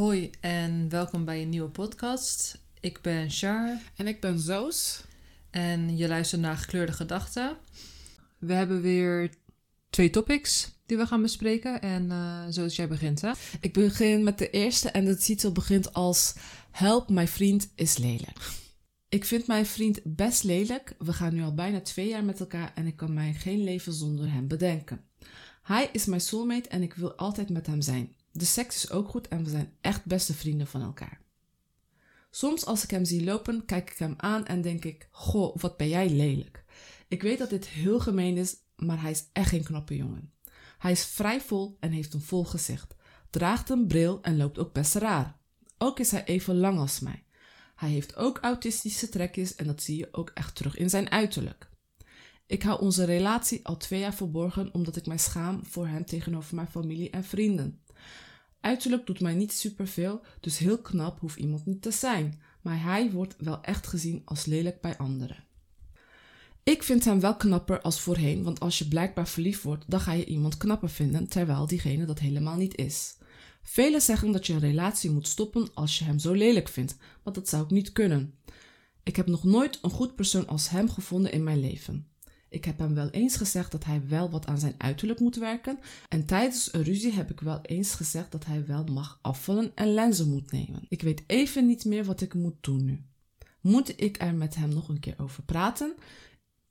Hoi en welkom bij een nieuwe podcast. Ik ben Char En ik ben Zoos. en je luistert naar Gekleurde Gedachten. We hebben weer twee topics die we gaan bespreken. En eh zoals jij begint, hè? Ik begin met de eerste en de titel begint als Help, mijn vriend is lelijk. Ik vind mijn vriend best lelijk. We gaan nu al bijna twee jaar met elkaar en ik kan mij geen leven zonder hem bedenken. Hij is mijn soulmate en ik wil altijd met hem zijn. De seks is ook goed en we zijn echt beste vrienden van elkaar. Soms als ik hem zie lopen, kijk ik hem aan en denk ik: Goh, wat ben jij lelijk. Ik weet dat dit heel gemeen is, maar hij is echt geen knappe jongen. Hij is vrij vol en heeft een vol gezicht, draagt een bril en loopt ook best raar. Ook is hij even lang als mij. Hij heeft ook autistische trekjes en dat zie je ook echt terug in zijn uiterlijk. Ik hou onze relatie al twee jaar verborgen omdat ik mij schaam voor hem tegenover mijn familie en vrienden. Uiterlijk doet mij niet superveel, dus heel knap hoeft iemand niet te zijn, maar hij wordt wel echt gezien als lelijk bij anderen. Ik vind hem wel knapper als voorheen, want als je blijkbaar verliefd wordt, dan ga je iemand knapper vinden, terwijl diegene dat helemaal niet is. Velen zeggen dat je een relatie moet stoppen als je hem zo lelijk vindt, maar dat zou ik niet kunnen. Ik heb nog nooit een goed persoon als hem gevonden in mijn leven. Ik heb hem wel eens gezegd dat hij wel wat aan zijn uiterlijk moet werken. En tijdens een ruzie heb ik wel eens gezegd dat hij wel mag afvallen en lenzen moet nemen. Ik weet even niet meer wat ik moet doen nu. Moet ik er met hem nog een keer over praten?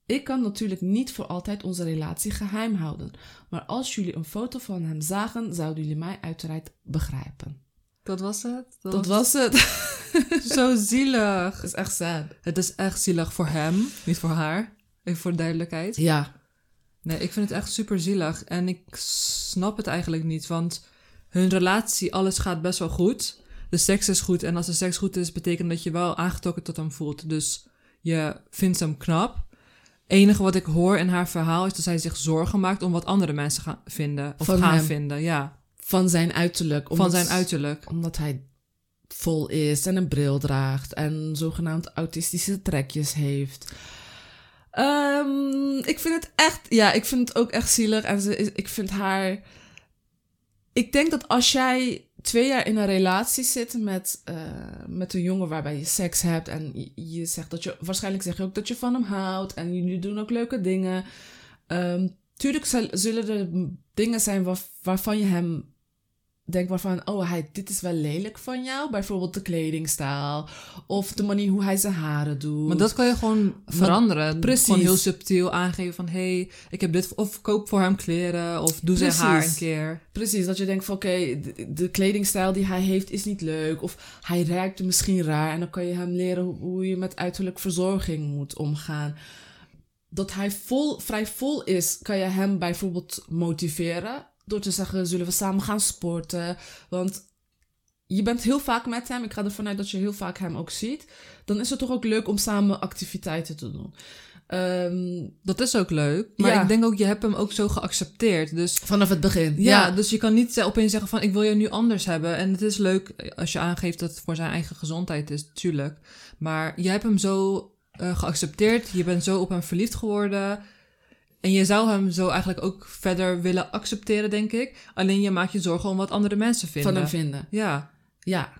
Ik kan natuurlijk niet voor altijd onze relatie geheim houden. Maar als jullie een foto van hem zagen, zouden jullie mij uiteraard begrijpen. Dat was het. Dat was het. zo zielig. Dat is echt sad. Het is echt zielig voor hem, niet voor haar. Even voor de duidelijkheid. Ja. Nee, ik vind het echt super zielig. En ik snap het eigenlijk niet, want hun relatie, alles gaat best wel goed. De seks is goed. En als de seks goed is, betekent dat je wel aangetrokken tot hem voelt. Dus je vindt hem knap. enige wat ik hoor in haar verhaal is dat zij zich zorgen maakt om wat andere mensen gaan vinden. Of Van gaan hem. vinden, ja. Van zijn uiterlijk. Van zijn uiterlijk. Omdat hij vol is en een bril draagt en zogenaamd autistische trekjes heeft. Ehm, ik vind het echt, ja, ik vind het ook echt zielig. En ik vind haar. Ik denk dat als jij twee jaar in een relatie zit met, eh, met een jongen waarbij je seks hebt en je, zegt dat je, waarschijnlijk zeg je ook dat je van hem houdt en jullie doen ook leuke dingen. Ehm, tuurlijk zullen er dingen zijn waar, waarvan je hem denkt waarvan, oh, hij, dit is wel lelijk van jou. Bijvoorbeeld de kledingstijl of de manier hoe hij zijn haren doet. Maar dat kan je gewoon veranderen. precies. Gewoon heel subtiel aangeven van... hé, hey, ik heb dit... of koop voor hem kleren... of doe zijn haar een keer. Precies, dat je denkt van oké, de, de kledingstijl die hij heeft is niet leuk. Of hij ruikt misschien raar. En dan kan je hem leren hoe, hoe je met uiterlijk verzorging moet omgaan. Dat hij vol, vrij vol is, kan je hem bijvoorbeeld motiveren. Door te zeggen, zullen we samen gaan sporten? Want je bent heel vaak met hem. Ik ga ervan uit dat je heel vaak hem ook ziet. Dan is het toch ook leuk om samen activiteiten te doen. Ehm, Dat is ook leuk. Maar Ja. ik denk ook, je hebt hem ook zo geaccepteerd. Dus vanaf het begin. ja, dus je kan niet opeens zeggen van... ik wil je nu anders hebben. En het is leuk als je aangeeft dat het voor zijn eigen gezondheid is, tuurlijk. Maar je hebt hem zo eh, geaccepteerd. Je bent zo op hem verliefd geworden... En je zou hem zo eigenlijk ook verder willen accepteren, denk ik. Alleen je maakt je zorgen om wat andere mensen vinden. van hem vinden. Ja, Ja.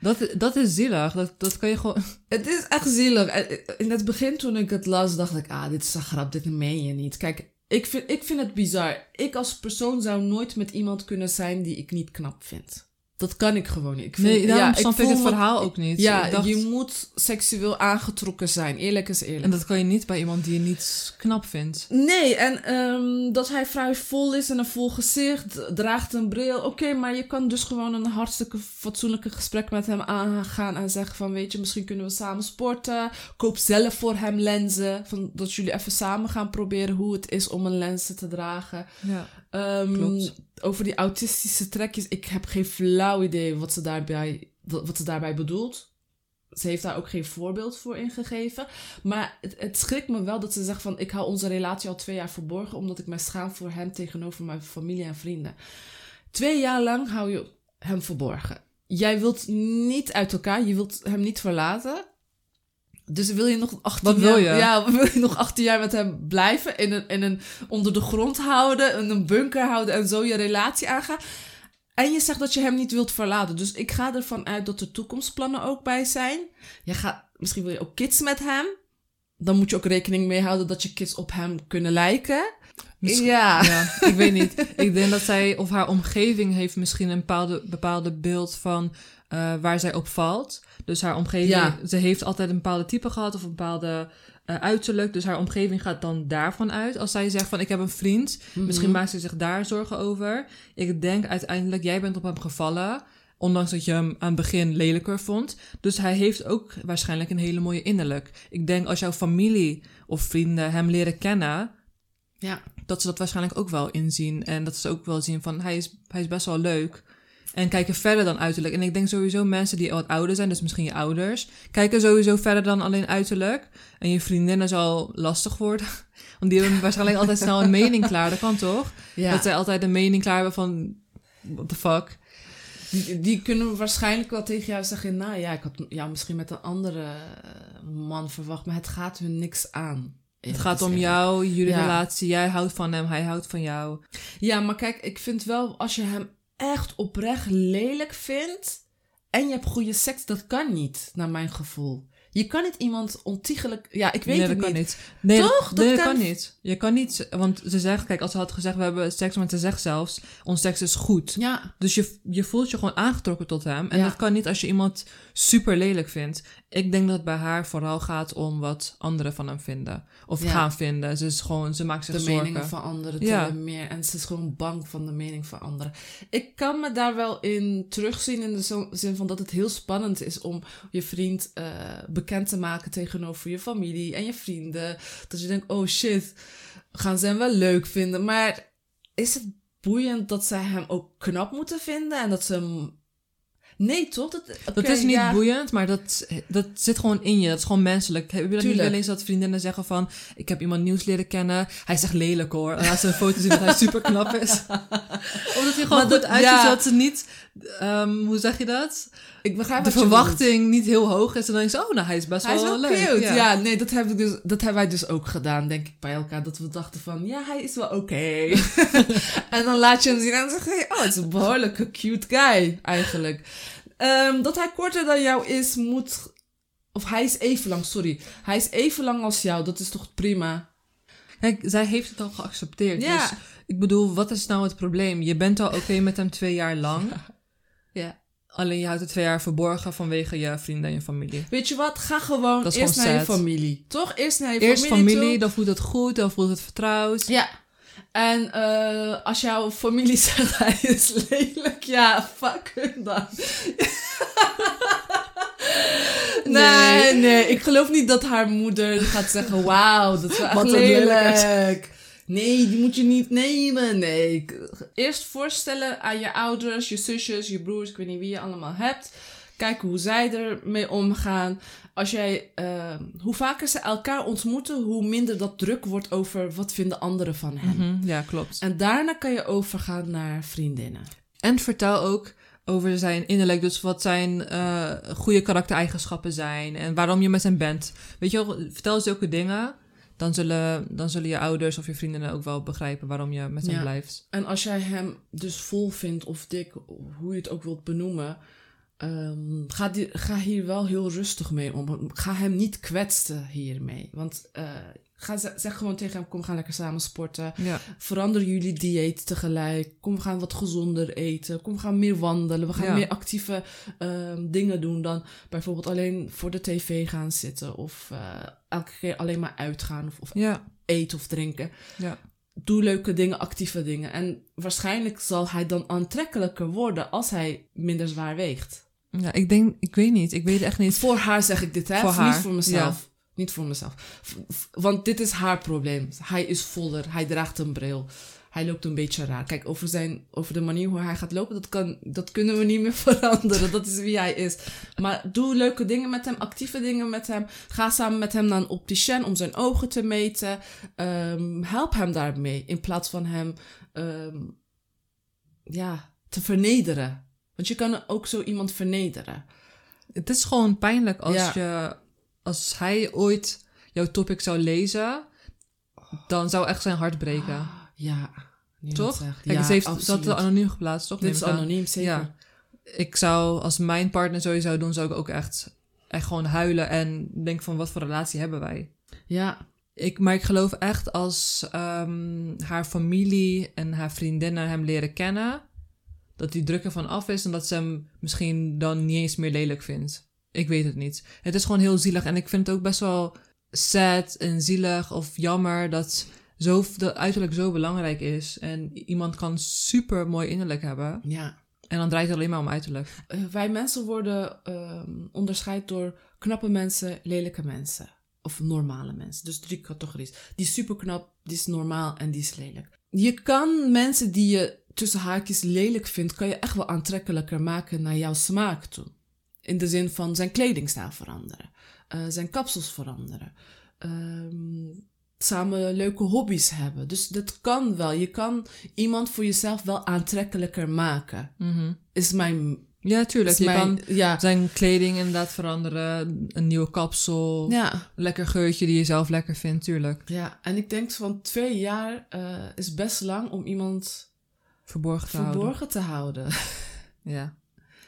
dat, dat is zielig. Dat, dat kan je gewoon... Het is echt zielig. Eh, In het begin toen ik het las, dacht ik, ah, dit is een grap, dit meen je niet. Kijk, ik vind, ik vind het bizar. Ik als persoon zou nooit met iemand kunnen zijn die ik niet knap vind. Dat kan ik gewoon niet. Ik vind, Nee, daarom ja, snap ik voel het me- verhaal ook niet. Ja, Ik dacht- je moet seksueel aangetrokken zijn. Eerlijk is eerlijk. En dat kan je niet bij iemand die je niet knap vindt. Nee, en ehm, dat hij vrij vol is en een vol gezicht, draagt een bril. Oké, maar je kan dus gewoon een hartstikke fatsoenlijke gesprek met hem aangaan en zeggen van, weet je, misschien kunnen we samen sporten. Koop zelf voor hem lenzen, van, dat jullie even samen gaan proberen hoe het is om een lens te dragen. Ja. Ehm. Over die autistische trekjes, ik heb geen flauw idee wat ze daarbij, wat ze daarbij bedoelt. Ze heeft daar ook geen voorbeeld voor ingegeven. Maar het, het schrikt me wel dat ze zegt van... ik hou onze relatie al twee jaar verborgen... omdat ik mij schaam voor hem tegenover mijn familie en vrienden. Twee jaar lang hou je hem verborgen. Jij wilt niet uit elkaar, je wilt hem niet verlaten. Dus wil je nog 18 Wat wil jaar, je? Ja, wil je nog 18 jaar met hem blijven? In een, in een, onder de grond houden, in een bunker houden en zo je relatie aangaan? En je zegt dat je hem niet wilt verlaten. Dus ik ga ervan uit dat er toekomstplannen ook bij zijn. Je gaat, misschien wil je ook kids met hem. Dan moet je ook rekening mee houden dat je kids op hem kunnen lijken. Misschien- ja. Ja, ik weet niet. Ik denk dat zij of haar omgeving heeft misschien een bepaalde, bepaalde beeld van eh, waar zij op valt. Dus haar omgeving, Ja. ze heeft altijd een bepaalde type gehad of een bepaalde eh, uiterlijk. Dus haar omgeving gaat dan daarvan uit. Als zij zegt van ik heb een vriend, misschien Mhm. maakt ze zich daar zorgen over. Ik denk uiteindelijk, jij bent op hem gevallen. Ondanks dat je hem aan het begin lelijker vond. Dus hij heeft ook waarschijnlijk een hele mooie innerlijk. Ik denk als jouw familie of vrienden hem leren kennen, Ja. dat ze dat waarschijnlijk ook wel inzien. En dat ze ook wel zien van hij is, hij is best wel leuk. En kijken verder dan uiterlijk. En ik denk sowieso mensen die wat ouder zijn, dus misschien je ouders, kijken sowieso verder dan alleen uiterlijk. En je vriendinnen zal lastig worden. Want die hebben waarschijnlijk altijd snel een mening klaar. Dat kan toch? ja. Dat zij altijd een mening klaar hebben van what the fuck. Die, die kunnen waarschijnlijk wel tegen jou zeggen... Nou ja, ik had jou misschien met een andere eh, man verwacht... maar het gaat hun niks aan. Het gaat om jou, jullie Ja. relatie. Jij houdt van hem, hij houdt van jou. Ja, maar kijk, ik vind wel... als je hem echt oprecht lelijk vindt... en je hebt goede seks, dat kan niet, naar mijn gevoel. Je kan niet iemand ontiegelijk... Ja, ik weet nee, het dat kan niet. niet. Nee, Toch? Dat, Dat nee, dat kan- kan niet. Je kan niet, want ze zegt, kijk, als ze had gezegd, we hebben seks, want ze zegt zelfs, ons seks is goed. Ja, Dus je, je voelt je gewoon aangetrokken tot hem. En Ja. dat kan niet als je iemand super lelijk vindt. Ik denk dat het bij haar vooral gaat om wat anderen van hem vinden. Of Ja. gaan vinden. Ze is gewoon, ze maakt zich de zorgen. meningen van anderen Ja. meer. En ze is gewoon bang van de mening van anderen. Ik kan me daar wel in terugzien in de zin van dat het heel spannend is om je vriend eh, bekend te maken tegenover je familie en je vrienden. Dat je denkt, oh shit, gaan ze hem wel leuk vinden. Maar is het boeiend dat zij hem ook knap moeten vinden en dat ze hem... Nee, toch? Dat, Dat is niet ja. boeiend, maar dat, dat zit gewoon in je. Dat is gewoon menselijk. Heb je dat niet wel eens dat vriendinnen zeggen van... Ik heb iemand nieuws leren kennen. Hij is echt lelijk hoor. En laat ze een foto zien dat hij super knap is. Omdat hij gewoon goed dat- uitziet. ja. Zodat ze niet... ehm, hoe zeg je dat? Ik begrijp De verwachting niet heel hoog is. En dan denk je, oh, nou hij is best Hij is wel wel leuk. cute. Ja. nee, dat, heb ik dus, dat hebben wij dus ook gedaan, denk ik, bij elkaar. Dat we dachten van, ja, hij is wel oké. en dan laat je hem zien en dan zeg je, oh, het is een behoorlijke cute guy, eigenlijk. Ehm, dat hij korter dan jou is, moet... Of hij is even lang, sorry. Hij is even lang als jou, dat is toch prima? Kijk, zij heeft het al geaccepteerd. Ja. Dus ik bedoel, wat is nou het probleem? Je bent al oké met hem twee jaar lang. Ja. Alleen je houdt het twee jaar verborgen vanwege je vrienden en je familie. Weet je wat? Ga gewoon eerst gewoon naar je familie. Toch? Eerst naar je Eerst familie familie, toe. dan voelt het goed, dan voelt het vertrouwd. Ja. En eh, als jouw familie zegt hij is lelijk, ja, fuck hem dan. nee, nee, ik geloof niet dat haar moeder gaat zeggen, wauw, dat is wel echt lelijkerd. lelijk. Nee, die moet je niet nemen, nee. Eerst voorstellen aan je ouders, je zusjes, je broers, ik weet niet wie je allemaal hebt. Kijken hoe zij ermee omgaan. Als jij, eh, hoe vaker ze elkaar ontmoeten, hoe minder dat druk wordt over wat vinden anderen van hem. Mhm, ja, klopt. En daarna kan je overgaan naar vriendinnen. En vertel ook over zijn innerlijk, dus wat zijn eh, goede karaktereigenschappen zijn en waarom je met hem bent. Weet je wel, vertel zulke dingen, dan zullen, dan zullen je ouders of je vriendinnen ook wel begrijpen waarom je met hem Ja. blijft. En als jij hem dus vol vindt of dik, hoe je het ook wilt benoemen, ehm, ga, die, ga hier wel heel rustig mee om. Ga hem niet kwetsen hiermee. Want eh, ga, ze- zeg gewoon tegen hem, kom gaan lekker samen sporten. Ja. Verander jullie dieet tegelijk. Kom, we gaan wat gezonder eten. Kom, we gaan meer wandelen. We gaan Ja. meer actieve ehm, dingen doen dan bijvoorbeeld alleen voor de tv gaan zitten. Of eh, elke keer alleen maar uitgaan of, of Ja. eten of drinken. Ja. Doe leuke dingen, actieve dingen. En waarschijnlijk zal hij dan aantrekkelijker worden als hij minder zwaar weegt. Ja, ik denk, ik weet niet, ik weet echt niet. Voor haar zeg ik dit, hè? Voor Niet haar, voor mezelf. Niet voor mezelf. Want dit is haar probleem. Hij is voller, hij draagt een bril. Hij loopt een beetje raar. Kijk, over, zijn, over de manier hoe hij gaat lopen, dat, kan, dat kunnen we niet meer veranderen. Dat is wie hij is. Maar doe leuke dingen met hem, actieve dingen met hem. Ga samen met hem naar een opticien om zijn ogen te meten. Ehm, help hem daarmee. In plaats van hem ehm, ja, te vernederen. Want je kan ook zo iemand vernederen. Het is gewoon pijnlijk als Ja. je, als hij ooit jouw topic zou lezen, dan zou echt zijn hart breken. Ja, Toch? dat zegt. Kijk, ja, ze heeft dat anoniem geplaatst, toch? Dit is anoniem, zeker. Ja. Ik zou, als mijn partner sowieso zou doen, zou ik ook echt, echt gewoon huilen en denken van wat voor relatie hebben wij. Ja, Ik, maar ik geloof echt als ehm, haar familie en haar vriendinnen hem leren kennen, dat die druk ervan af is en dat ze hem misschien dan niet eens meer lelijk vindt. Ik weet het niet. Het is gewoon heel zielig en ik vind het ook best wel sad en zielig of jammer dat, zo, dat uiterlijk zo belangrijk is. En iemand kan super mooi innerlijk hebben ja. en dan draait het alleen maar om uiterlijk. Eh, wij mensen worden ehm, onderscheid door knappe mensen, lelijke mensen. Of normale mensen. Dus drie categorieën. Die is super knap, die is normaal en die is lelijk. Je kan mensen die je tussen haakjes lelijk vindt, kan je echt wel aantrekkelijker maken naar jouw smaak toe. In de zin van zijn kledingstijl veranderen. eh, zijn kapsels veranderen. ehm, samen leuke hobby's hebben. Dus dat kan wel. Je kan iemand voor jezelf wel aantrekkelijker maken. Is mijn Ja, tuurlijk. Je mijn- kan ja, zijn kleding inderdaad veranderen, een nieuwe kapsel, ja, lekker geurtje die je zelf lekker vindt, tuurlijk. ja. En ik denk van twee jaar eh, is best lang om iemand Verborgen te houden. te houden. Ja.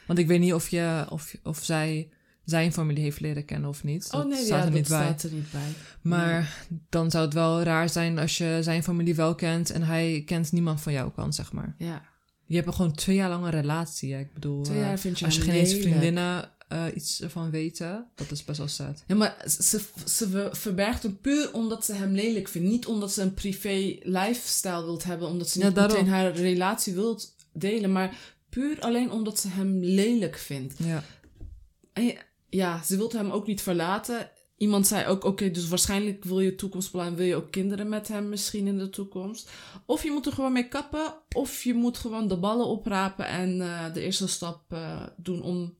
Want ik weet niet of, je, of, of zij zijn familie heeft leren kennen of niet. Dat oh nee, staat ja, er niet dat bij. staat er niet bij. Maar dan zou het wel raar zijn als je zijn familie wel kent en hij kent niemand van jouw kant, zeg maar. Ja, Je hebt gewoon twee jaar lang een relatie. hè. Ik bedoel, twee eh, jaar vind je als je geen eens vriendinnen eh, iets ervan weten, dat is best wel sad. Ja, maar ze, ze ver- verbergt hem puur omdat ze hem lelijk vindt. Niet omdat ze een privé lifestyle wilt hebben. Omdat ze Ja, niet daarom. meteen haar relatie wilt delen. Maar puur alleen omdat ze hem lelijk vindt. Ja. En ja, ze wil hem ook niet verlaten. Iemand zei ook, oké, dus waarschijnlijk wil je toekomstplan, wil je ook kinderen met hem misschien in de toekomst. Of je moet er gewoon mee kappen, of je moet gewoon de ballen oprapen en eh, de eerste stap eh, doen om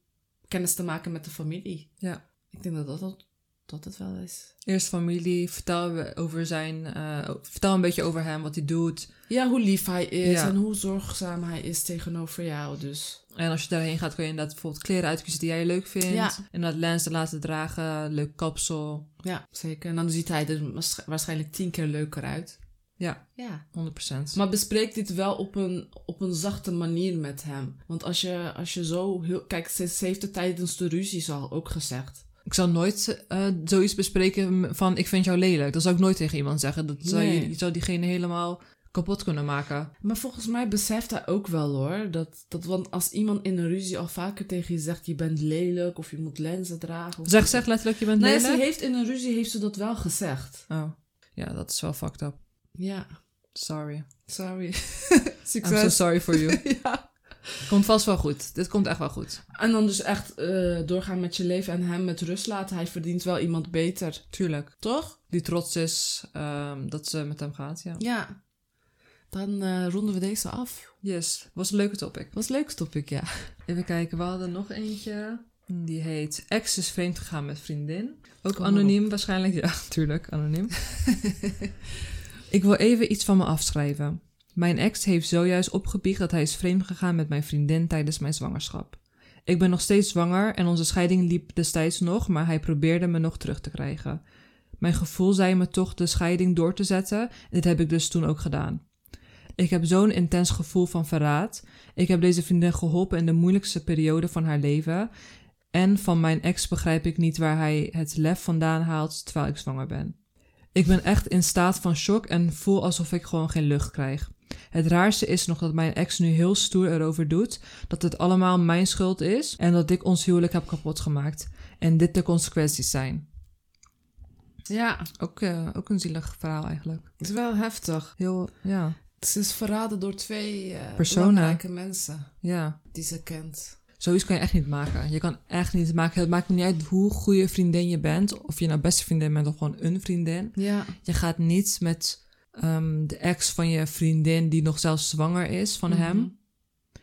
kennis te maken met de familie. Ja. Ik denk dat dat, dat, het wel is. Eerst familie, vertel over zijn, eh, vertel een beetje over hem, wat hij doet. Ja, hoe lief hij is Ja. en hoe zorgzaam hij is tegenover jou. Dus En als je daarheen gaat, kun je inderdaad bijvoorbeeld kleren uitkiezen die jij leuk vindt. Ja. En dat lenzen laten dragen, leuk kapsel. ja, zeker. En dan ziet hij er waarsch- waarschijnlijk tien keer leuker uit. Ja, Ja. 100%. Maar bespreek dit wel op een, op een zachte manier met hem. Want als je, als je zo heel... Kijk, ze, ze heeft het tijdens de ruzie al ook gezegd. Ik zal nooit eh, zoiets bespreken van ik vind jou lelijk. Dat zou ik nooit tegen iemand zeggen. Dat zou Nee. je, je zou diegene helemaal kapot kunnen maken. Maar volgens mij beseft hij ook wel hoor. Dat, dat want als iemand in een ruzie al vaker tegen je zegt... je bent lelijk of je moet lenzen dragen... Of Zeg, zeg letterlijk, je bent Nee, lelijk. ze heeft in een ruzie heeft ze dat wel gezegd. Oh, ja, dat is wel fucked up. Ja, Sorry. sorry. I'm so sorry for you. ja. Komt vast wel goed. Dit komt echt wel goed. En dan dus echt eh, doorgaan met je leven en hem met rust laten. Hij verdient wel iemand beter. Tuurlijk. Toch? Die trots is ehm, dat ze met hem gaat, ja. Ja. Dan eh, ronden we deze af. Yes, was een leuke topic. Was leuk topic, ja. Even kijken, we hadden nog eentje. Die heet Ex is vreemd gegaan met vriendin. Ook Kom anoniem waarschijnlijk. Ja, tuurlijk, anoniem. Ik wil even iets van me afschrijven. Mijn ex heeft zojuist opgebiecht dat hij is vreemd gegaan met mijn vriendin tijdens mijn zwangerschap. Ik ben nog steeds zwanger en onze scheiding liep destijds nog, maar hij probeerde me nog terug te krijgen. Mijn gevoel zei me toch de scheiding door te zetten en dit heb ik dus toen ook gedaan. Ik heb zo'n intens gevoel van verraad. Ik heb deze vriendin geholpen in de moeilijkste periode van haar leven. En van mijn ex begrijp ik niet waar hij het lef vandaan haalt terwijl ik zwanger ben. Ik ben echt in staat van shock en voel alsof ik gewoon geen lucht krijg. Het raarste is nog dat mijn ex nu heel stoer erover doet dat het allemaal mijn schuld is en dat ik ons huwelijk heb kapot gemaakt. En dit de consequenties zijn. Ja, Ook, eh, ook een zielig verhaal eigenlijk. het is wel heftig. Heel, ja, Ze is verraden door twee Personen. belangrijke mensen ja. die ze kent. Zoiets kan je echt niet maken. Je kan echt niet maken. Het maakt niet uit hoe goede vriendin je bent. Of je nou beste vriendin bent of gewoon een vriendin. Ja. Je gaat niet met ehm, de ex van je vriendin die nog zelfs zwanger is van Mhm. hem.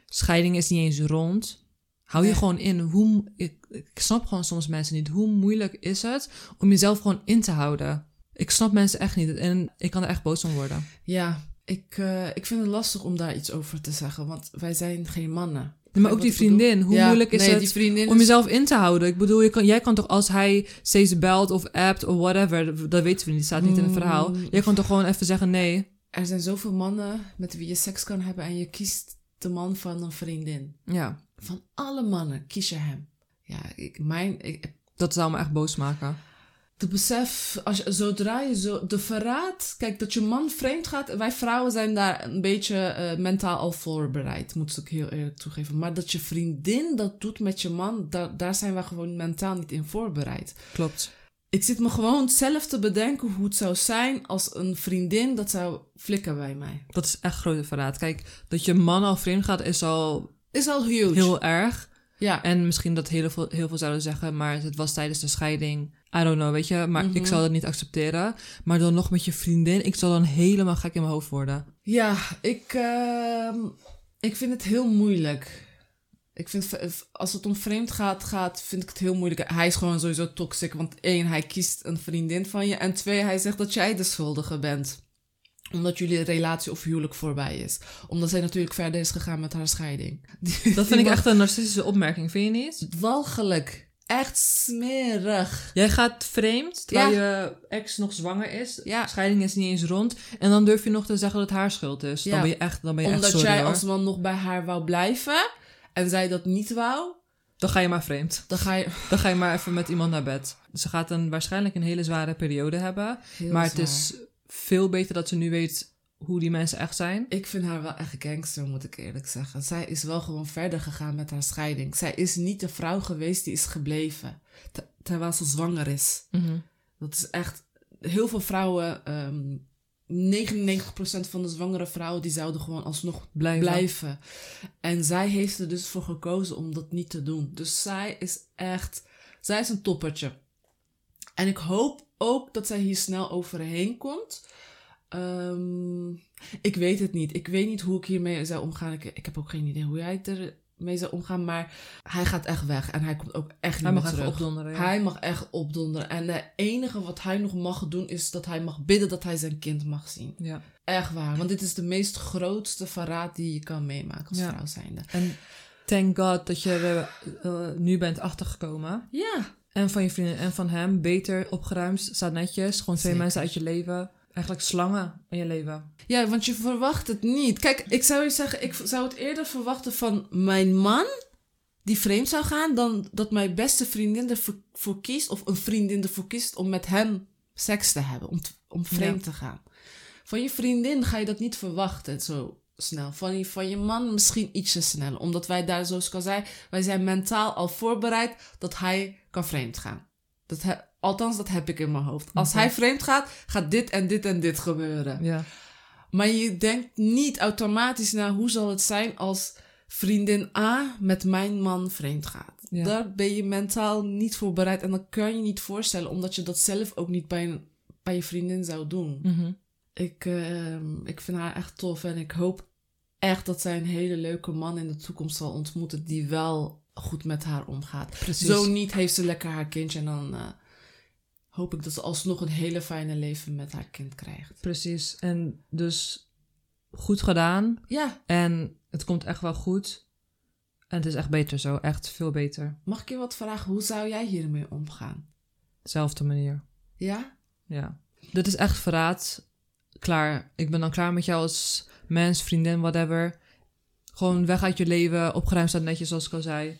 Scheiding is niet eens rond. Hou je gewoon in. Hoe, ik, ik snap gewoon soms mensen niet. Hoe moeilijk is het om jezelf gewoon in te houden? Ik snap mensen echt niet. En ik kan er echt boos om worden. Ja, ik, eh, ik vind het lastig om daar iets over te zeggen, want wij zijn geen mannen. Nee, maar ook die vriendin. Hoe Ja, moeilijk is nee, het om jezelf in te houden? Ik bedoel, je kan, jij kan toch als hij steeds belt of appt of whatever, dat weten we niet, staat niet in het verhaal. Mm. Jij kan toch gewoon even zeggen nee. er zijn zoveel mannen met wie je seks kan hebben en je kiest de man van een vriendin. Ja, Van alle mannen kies je hem. Ja, ik, mijn, ik, dat zou me echt boos maken. De besef, als je, zodra je zo, de verraad, kijk, dat je man vreemd gaat, wij vrouwen zijn daar een beetje eh, mentaal al voorbereid, moet ik heel eerlijk toegeven. Maar dat je vriendin dat doet met je man, daar, daar zijn we gewoon mentaal niet in voorbereid. Klopt. Ik zit me gewoon zelf te bedenken hoe het zou zijn als een vriendin dat zou flikken bij mij. Dat is echt grote verraad. Kijk, dat je man al vreemd gaat is al Is al huge. heel erg. ja. En misschien dat heel veel, heel veel zouden zeggen, maar het was tijdens de scheiding. I don't know, weet je. Maar Mhm. ik zou dat niet accepteren. Maar dan nog met je vriendin, ik zal dan helemaal gek in mijn hoofd worden. Ja, ik, ehm, ik vind het heel moeilijk. Ik vind, als het om vreemd gaat, gaat, vind ik het heel moeilijk. Hij is gewoon sowieso toxic. Want één, hij kiest een vriendin van je. En twee, hij zegt dat jij de schuldige bent. Omdat jullie relatie of huwelijk voorbij is. Omdat zij natuurlijk verder is gegaan met haar scheiding. Dat vind ik echt een narcistische opmerking, vind je niet? walgelijk. Echt smerig. Jij gaat vreemd, terwijl je ex nog zwanger is. Ja. Scheiding is niet eens rond. En dan durf je nog te zeggen dat het haar schuld is. Ja. Dan ben je echt, dan ben je Omdat echt sorry jij hoor. als man nog bij haar wou blijven. En zij dat niet wou. Dan ga je maar vreemd. Dan ga je... Dan ga je maar even met iemand naar bed. Ze gaat een, waarschijnlijk een hele zware periode hebben. Heel maar het is veel beter dat ze nu weet hoe die mensen echt zijn. Ik vind haar wel echt gangster, moet ik eerlijk zeggen. Zij is wel gewoon verder gegaan met haar scheiding. Zij is niet de vrouw geweest die is gebleven. te- terwijl ze zwanger is. Dat is echt... Heel veel vrouwen... ehm 99% van de zwangere vrouwen... die zouden gewoon alsnog Blijven. blijven. En zij heeft er dus voor gekozen om dat niet te doen. Dus zij is echt... Zij is een toppertje. En ik hoop ook dat zij hier snel overheen komt. Ehm, ik weet het niet. Ik weet niet hoe ik hiermee zou omgaan. Ik, ik heb ook geen idee hoe jij ermee zou omgaan. Maar hij gaat echt weg. En hij komt ook echt niet Hij mag meer even terug. opdonderen. Ja. Hij mag echt opdonderen. En het enige wat hij nog mag doen is dat hij mag bidden dat hij zijn kind mag zien. ja. Echt waar. Want dit is de meest grootste verraad die je kan meemaken als Ja. vrouw zijnde. En thank God dat je er eh, nu bent achtergekomen. Ja. En van je vrienden en van hem. Beter opgeruimd, staat netjes. Gewoon twee Zeker. mensen uit je leven. Eigenlijk slangen in je leven. Ja, want je verwacht het niet. Kijk, ik zou je zeggen, ik zou het eerder verwachten van mijn man die vreemd zou gaan, dan dat mijn beste vriendin ervoor voor kiest, of een vriendin ervoor kiest om met hem seks te hebben, om, om vreemd te gaan. Van je vriendin ga je dat niet verwachten zo snel. Van je, van je man misschien ietsje sneller. Omdat wij daar, zoals ik al zei, wij zijn mentaal al voorbereid dat hij kan vreemd gaan. Dat he- althans, dat heb ik in mijn hoofd. Als hij vreemd gaat, gaat dit en dit en dit gebeuren. Ja. Maar je denkt niet automatisch na hoe zal het zijn als vriendin A met mijn man vreemd gaat. Ja. Daar ben je mentaal niet voor bereid en dat kan je niet voorstellen, omdat je dat zelf ook niet bij, een, bij je vriendin zou doen. Mhm. Ik, ehm, ik vind haar echt tof en ik hoop echt dat zij een hele leuke man in de toekomst zal ontmoeten die wel goed met haar omgaat. Precies. Zo niet heeft ze lekker haar kindje en dan eh, hoop ik dat ze alsnog een hele fijne leven met haar kind krijgt. Precies. En dus goed gedaan. Ja, En het komt echt wel goed. En het is echt beter zo. Echt veel beter. Mag ik je wat vragen? Hoe zou jij hiermee omgaan? Zelfde manier. Ja? Ja. Dit is echt verraad. Klaar. Ik ben dan klaar met jou als mens, vriendin, whatever. Gewoon weg uit je leven. Opgeruimd staat netjes, zoals ik al zei.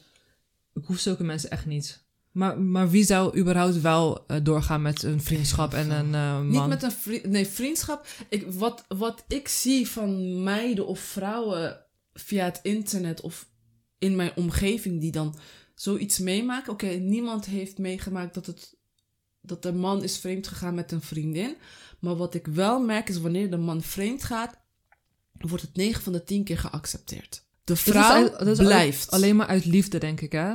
Ik hoef zulke mensen echt niet. Maar, maar wie zou überhaupt wel eh, doorgaan met een vriendschap en een eh, man? Niet met een vri- nee, vriendschap. Ik, wat, wat ik zie van meiden of vrouwen via het internet of in mijn omgeving die dan zoiets meemaken. Oké, niemand heeft meegemaakt dat, het, dat de man is vreemd gegaan met een vriendin. Maar wat ik wel merk is wanneer de man vreemd gaat, wordt het 9 van de 10 keer geaccepteerd. De vrouw blijft. Alleen maar uit liefde, denk ik, hè?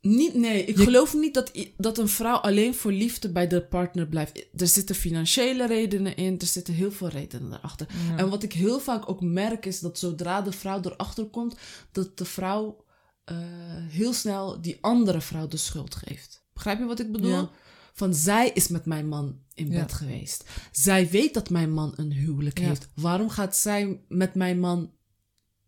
Niet, nee, ik Je- geloof niet dat, dat een vrouw alleen voor liefde bij de partner blijft. Er zitten financiële redenen in, er zitten heel veel redenen daarachter. Ja. En wat ik heel vaak ook merk is dat zodra de vrouw erachter komt, dat de vrouw eh, heel snel die andere vrouw de schuld geeft. Begrijp je wat ik bedoel? Ja. Van zij is met mijn man in Ja. bed geweest. Zij weet dat mijn man een huwelijk heeft. Waarom gaat zij met mijn man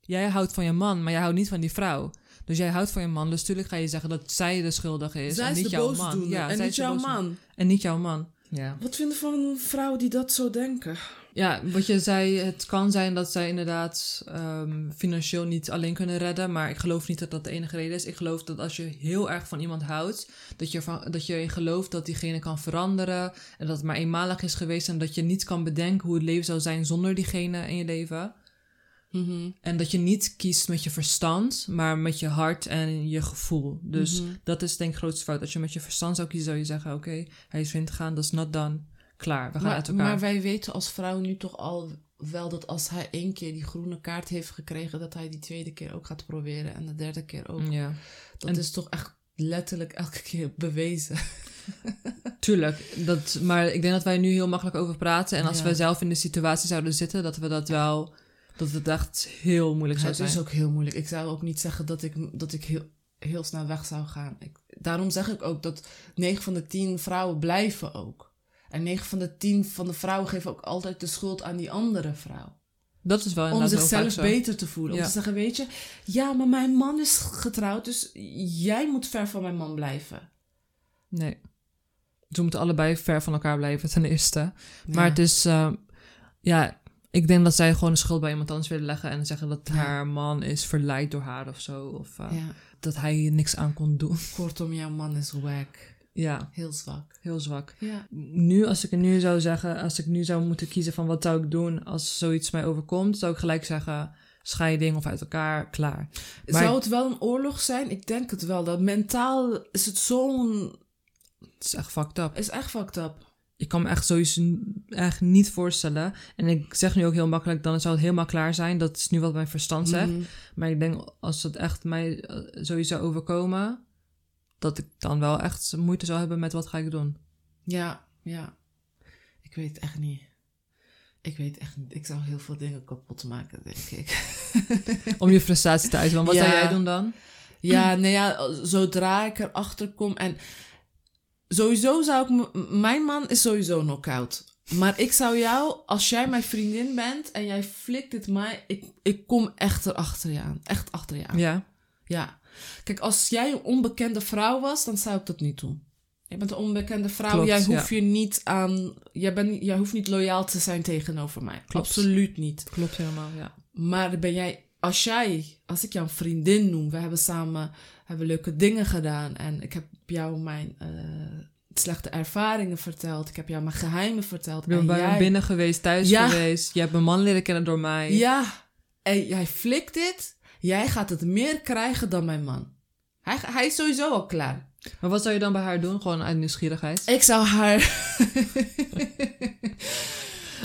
Jij houdt van je man, maar jij houdt niet van die vrouw. Dus jij houdt van je man, dus natuurlijk ga je zeggen dat zij de schuldige is. zij en is niet de jouw man. Ja, en zij niet jouw man. En niet jouw man. Ja. Wat vinden van vrouwen die dat zo denken? Ja, wat je zei, het kan zijn dat zij inderdaad ehm, financieel niet alleen kunnen redden. Maar ik geloof niet dat dat de enige reden is. Ik geloof dat als je heel erg van iemand houdt, dat je, van, dat je gelooft dat diegene kan veranderen. En dat het maar eenmalig is geweest. En dat je niet kan bedenken hoe het leven zou zijn zonder diegene in je leven. Mhm. En dat je niet kiest met je verstand, maar met je hart en je gevoel. Dus Mhm. dat is denk ik de grootste fout. Als je met je verstand zou kiezen, zou je zeggen: Oké, hij is vreemd gegaan, dat is not done. Klaar, we gaan Maar, uit elkaar. maar wij weten als vrouw nu toch al wel dat als hij één keer die groene kaart heeft gekregen, dat hij die tweede keer ook gaat proberen en de derde keer ook. Ja. Dat En- is toch echt letterlijk elke keer bewezen. Tuurlijk, dat, maar ik denk dat wij nu heel makkelijk over praten. En als Ja. wij zelf in de situatie zouden zitten, dat we dat wel, dat het echt heel moeilijk zou Het zijn. is ook heel moeilijk. Ik zou ook niet zeggen dat ik, dat ik heel, heel snel weg zou gaan. Ik, daarom zeg ik ook dat 9 van de 10 vrouwen blijven ook. En 9 van de 10 van de vrouwen geven ook altijd de schuld aan die andere vrouw. Dat is wel Om zichzelf beter te voelen. Om te zeggen, weet je, ja, maar mijn man is getrouwd, dus jij moet ver van mijn man blijven. Nee. Dus we moeten allebei ver van elkaar blijven, ten eerste. Maar Ja. het is, eh, ja, ik denk dat zij gewoon de schuld bij iemand anders willen leggen en zeggen dat Ja. haar man is verleid door haar of zo. Of eh, ja. dat hij niks aan kon doen. Kortom, jouw man is wack. ja, Heel zwak. heel zwak. Ja. Nu, als ik het nu zou zeggen, als ik nu zou moeten kiezen van wat zou ik doen als zoiets mij overkomt, zou ik gelijk zeggen scheiding of uit elkaar, klaar. Maar- Zou het wel een oorlog zijn? Ik denk het wel. Dat mentaal is het zo'n... Het is echt fucked up. Is echt fucked up. Ik kan me echt sowieso echt niet voorstellen. En ik zeg nu ook heel makkelijk, dan zou het helemaal klaar zijn. Dat is nu wat mijn verstand zegt. Mhm. Maar ik denk, als het echt mij eh, sowieso overkomen, dat ik dan wel echt moeite zou hebben met wat ga ik doen. Ja, ja. Ik weet het echt niet. Ik weet echt niet. Ik zou heel veel dingen kapot maken, denk ik. Om je frustratie te uiten. Want wat Ja. zou jij doen dan? Ja, nee, ja, zodra ik erachter kom en sowieso zou ik, mijn man is sowieso knock-out. Maar ik zou jou, als jij mijn vriendin bent en jij flikt het mij, ik, ik kom echt erachter je aan. Echt achter je aan. Ja. Ja. Kijk, als jij een onbekende vrouw was, dan zou ik dat niet doen. Je bent een onbekende vrouw. Klopt, jij ja. hoeft je niet aan. Jij, bent, jij hoeft niet loyaal te zijn tegenover mij. Klopt. Absoluut niet. Klopt helemaal, ja. Maar ben jij, als jij, als ik jou een vriendin noem, we hebben samen hebben leuke dingen gedaan en ik heb jou mijn eh, slechte ervaringen verteld, ik heb jou mijn geheimen verteld. Ik ben en bij jij, me binnen geweest, thuis Ja. geweest. Je hebt mijn man leren kennen door mij. Ja, en jij flikt dit, jij gaat het meer krijgen dan mijn man. Hij, hij is sowieso al klaar. Maar wat zou je dan bij haar doen? Gewoon uit nieuwsgierigheid? Ik zou haar.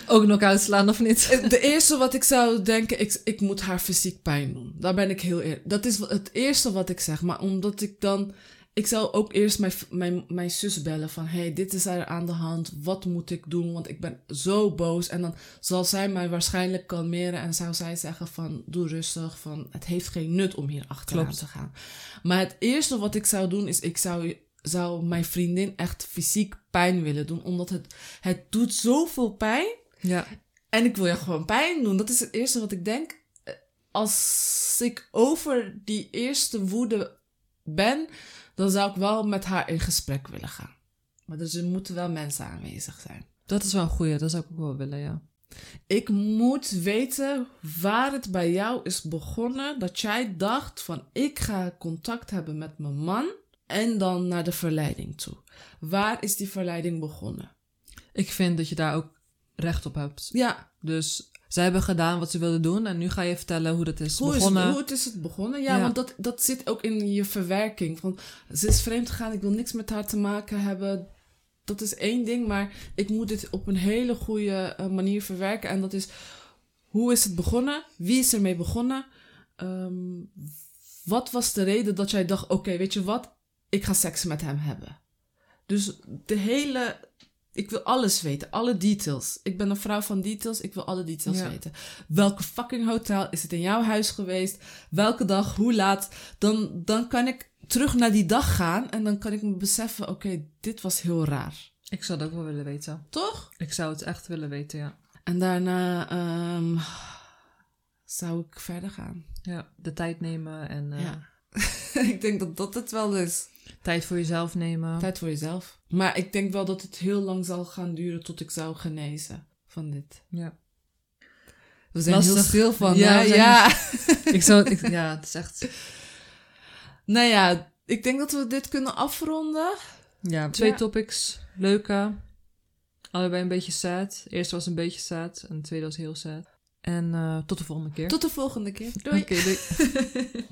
Ook knock-out slaan of niet? De eerste wat ik zou denken, ik, ik moet haar fysiek pijn doen. Daar ben ik heel eerlijk. Dat is het eerste wat ik zeg. Maar omdat ik dan. Ik zou ook eerst mijn, mijn, mijn zus bellen van... hey, dit is er aan de hand. Wat moet ik doen? Want ik ben zo boos. En dan zal zij mij waarschijnlijk kalmeren... en zou zij zeggen van... doe rustig, van... het heeft geen nut om hier achteraan Klopt. te gaan. Maar het eerste wat ik zou doen... is ik zou, zou mijn vriendin echt fysiek pijn willen doen. Omdat het, het doet zoveel pijn... Ja. En ik wil je gewoon pijn doen. Dat is het eerste wat ik denk. Als ik over die eerste woede ben, dan zou ik wel met haar in gesprek willen gaan. Maar dus er moeten wel mensen aanwezig zijn. Dat is wel een goeie. Dat zou ik ook wel willen, ja. Ik moet weten waar het bij jou is begonnen. Dat jij dacht van ik ga contact hebben met mijn man. En dan naar de verleiding toe. Waar is die verleiding begonnen? Ik vind dat je daar ook recht op hebt. Ja, Dus zij hebben gedaan wat ze wilden doen. En nu ga je vertellen hoe dat is Hoe is, begonnen. het, hoe het is het begonnen? Ja, Ja. want dat, dat zit ook in je verwerking. Van, ze is vreemd gegaan, ik wil niks met haar te maken hebben. Dat is één ding, maar ik moet dit op een hele goede eh, manier verwerken. En dat is, hoe is het begonnen? Wie is ermee begonnen? Ehm, wat was de reden dat jij dacht, oké, weet je wat? Ik ga seks met hem hebben. Dus de hele... Ik wil alles weten, alle details. Ik ben een vrouw van details, ik wil alle details Ja. weten. Welke fucking hotel is het in jouw huis geweest? Welke dag? Hoe laat? Dan, dan kan ik terug naar die dag gaan en dan kan ik me beseffen: oké, dit was heel raar. Ik zou het ook wel willen weten. Toch? Ik zou het echt willen weten, ja. En daarna ehm, zou ik verder gaan. Ja, de tijd nemen en... eh, Ja. ik denk dat dat het wel is. Tijd voor jezelf nemen. Tijd voor jezelf. Maar ik denk wel dat het heel lang zal gaan duren tot ik zou genezen van dit. Ja. We zijn heel Lastig. stil van. Ja, Ja, ik zou, ik, ja, het is echt... nou ja, ik denk dat we dit kunnen afronden. Ja, twee Ja. topics. Leuke. Allebei een beetje sad. De eerste was een beetje sad. En de tweede was heel sad. En eh, tot de volgende keer. Tot de volgende keer. Doei. Doei.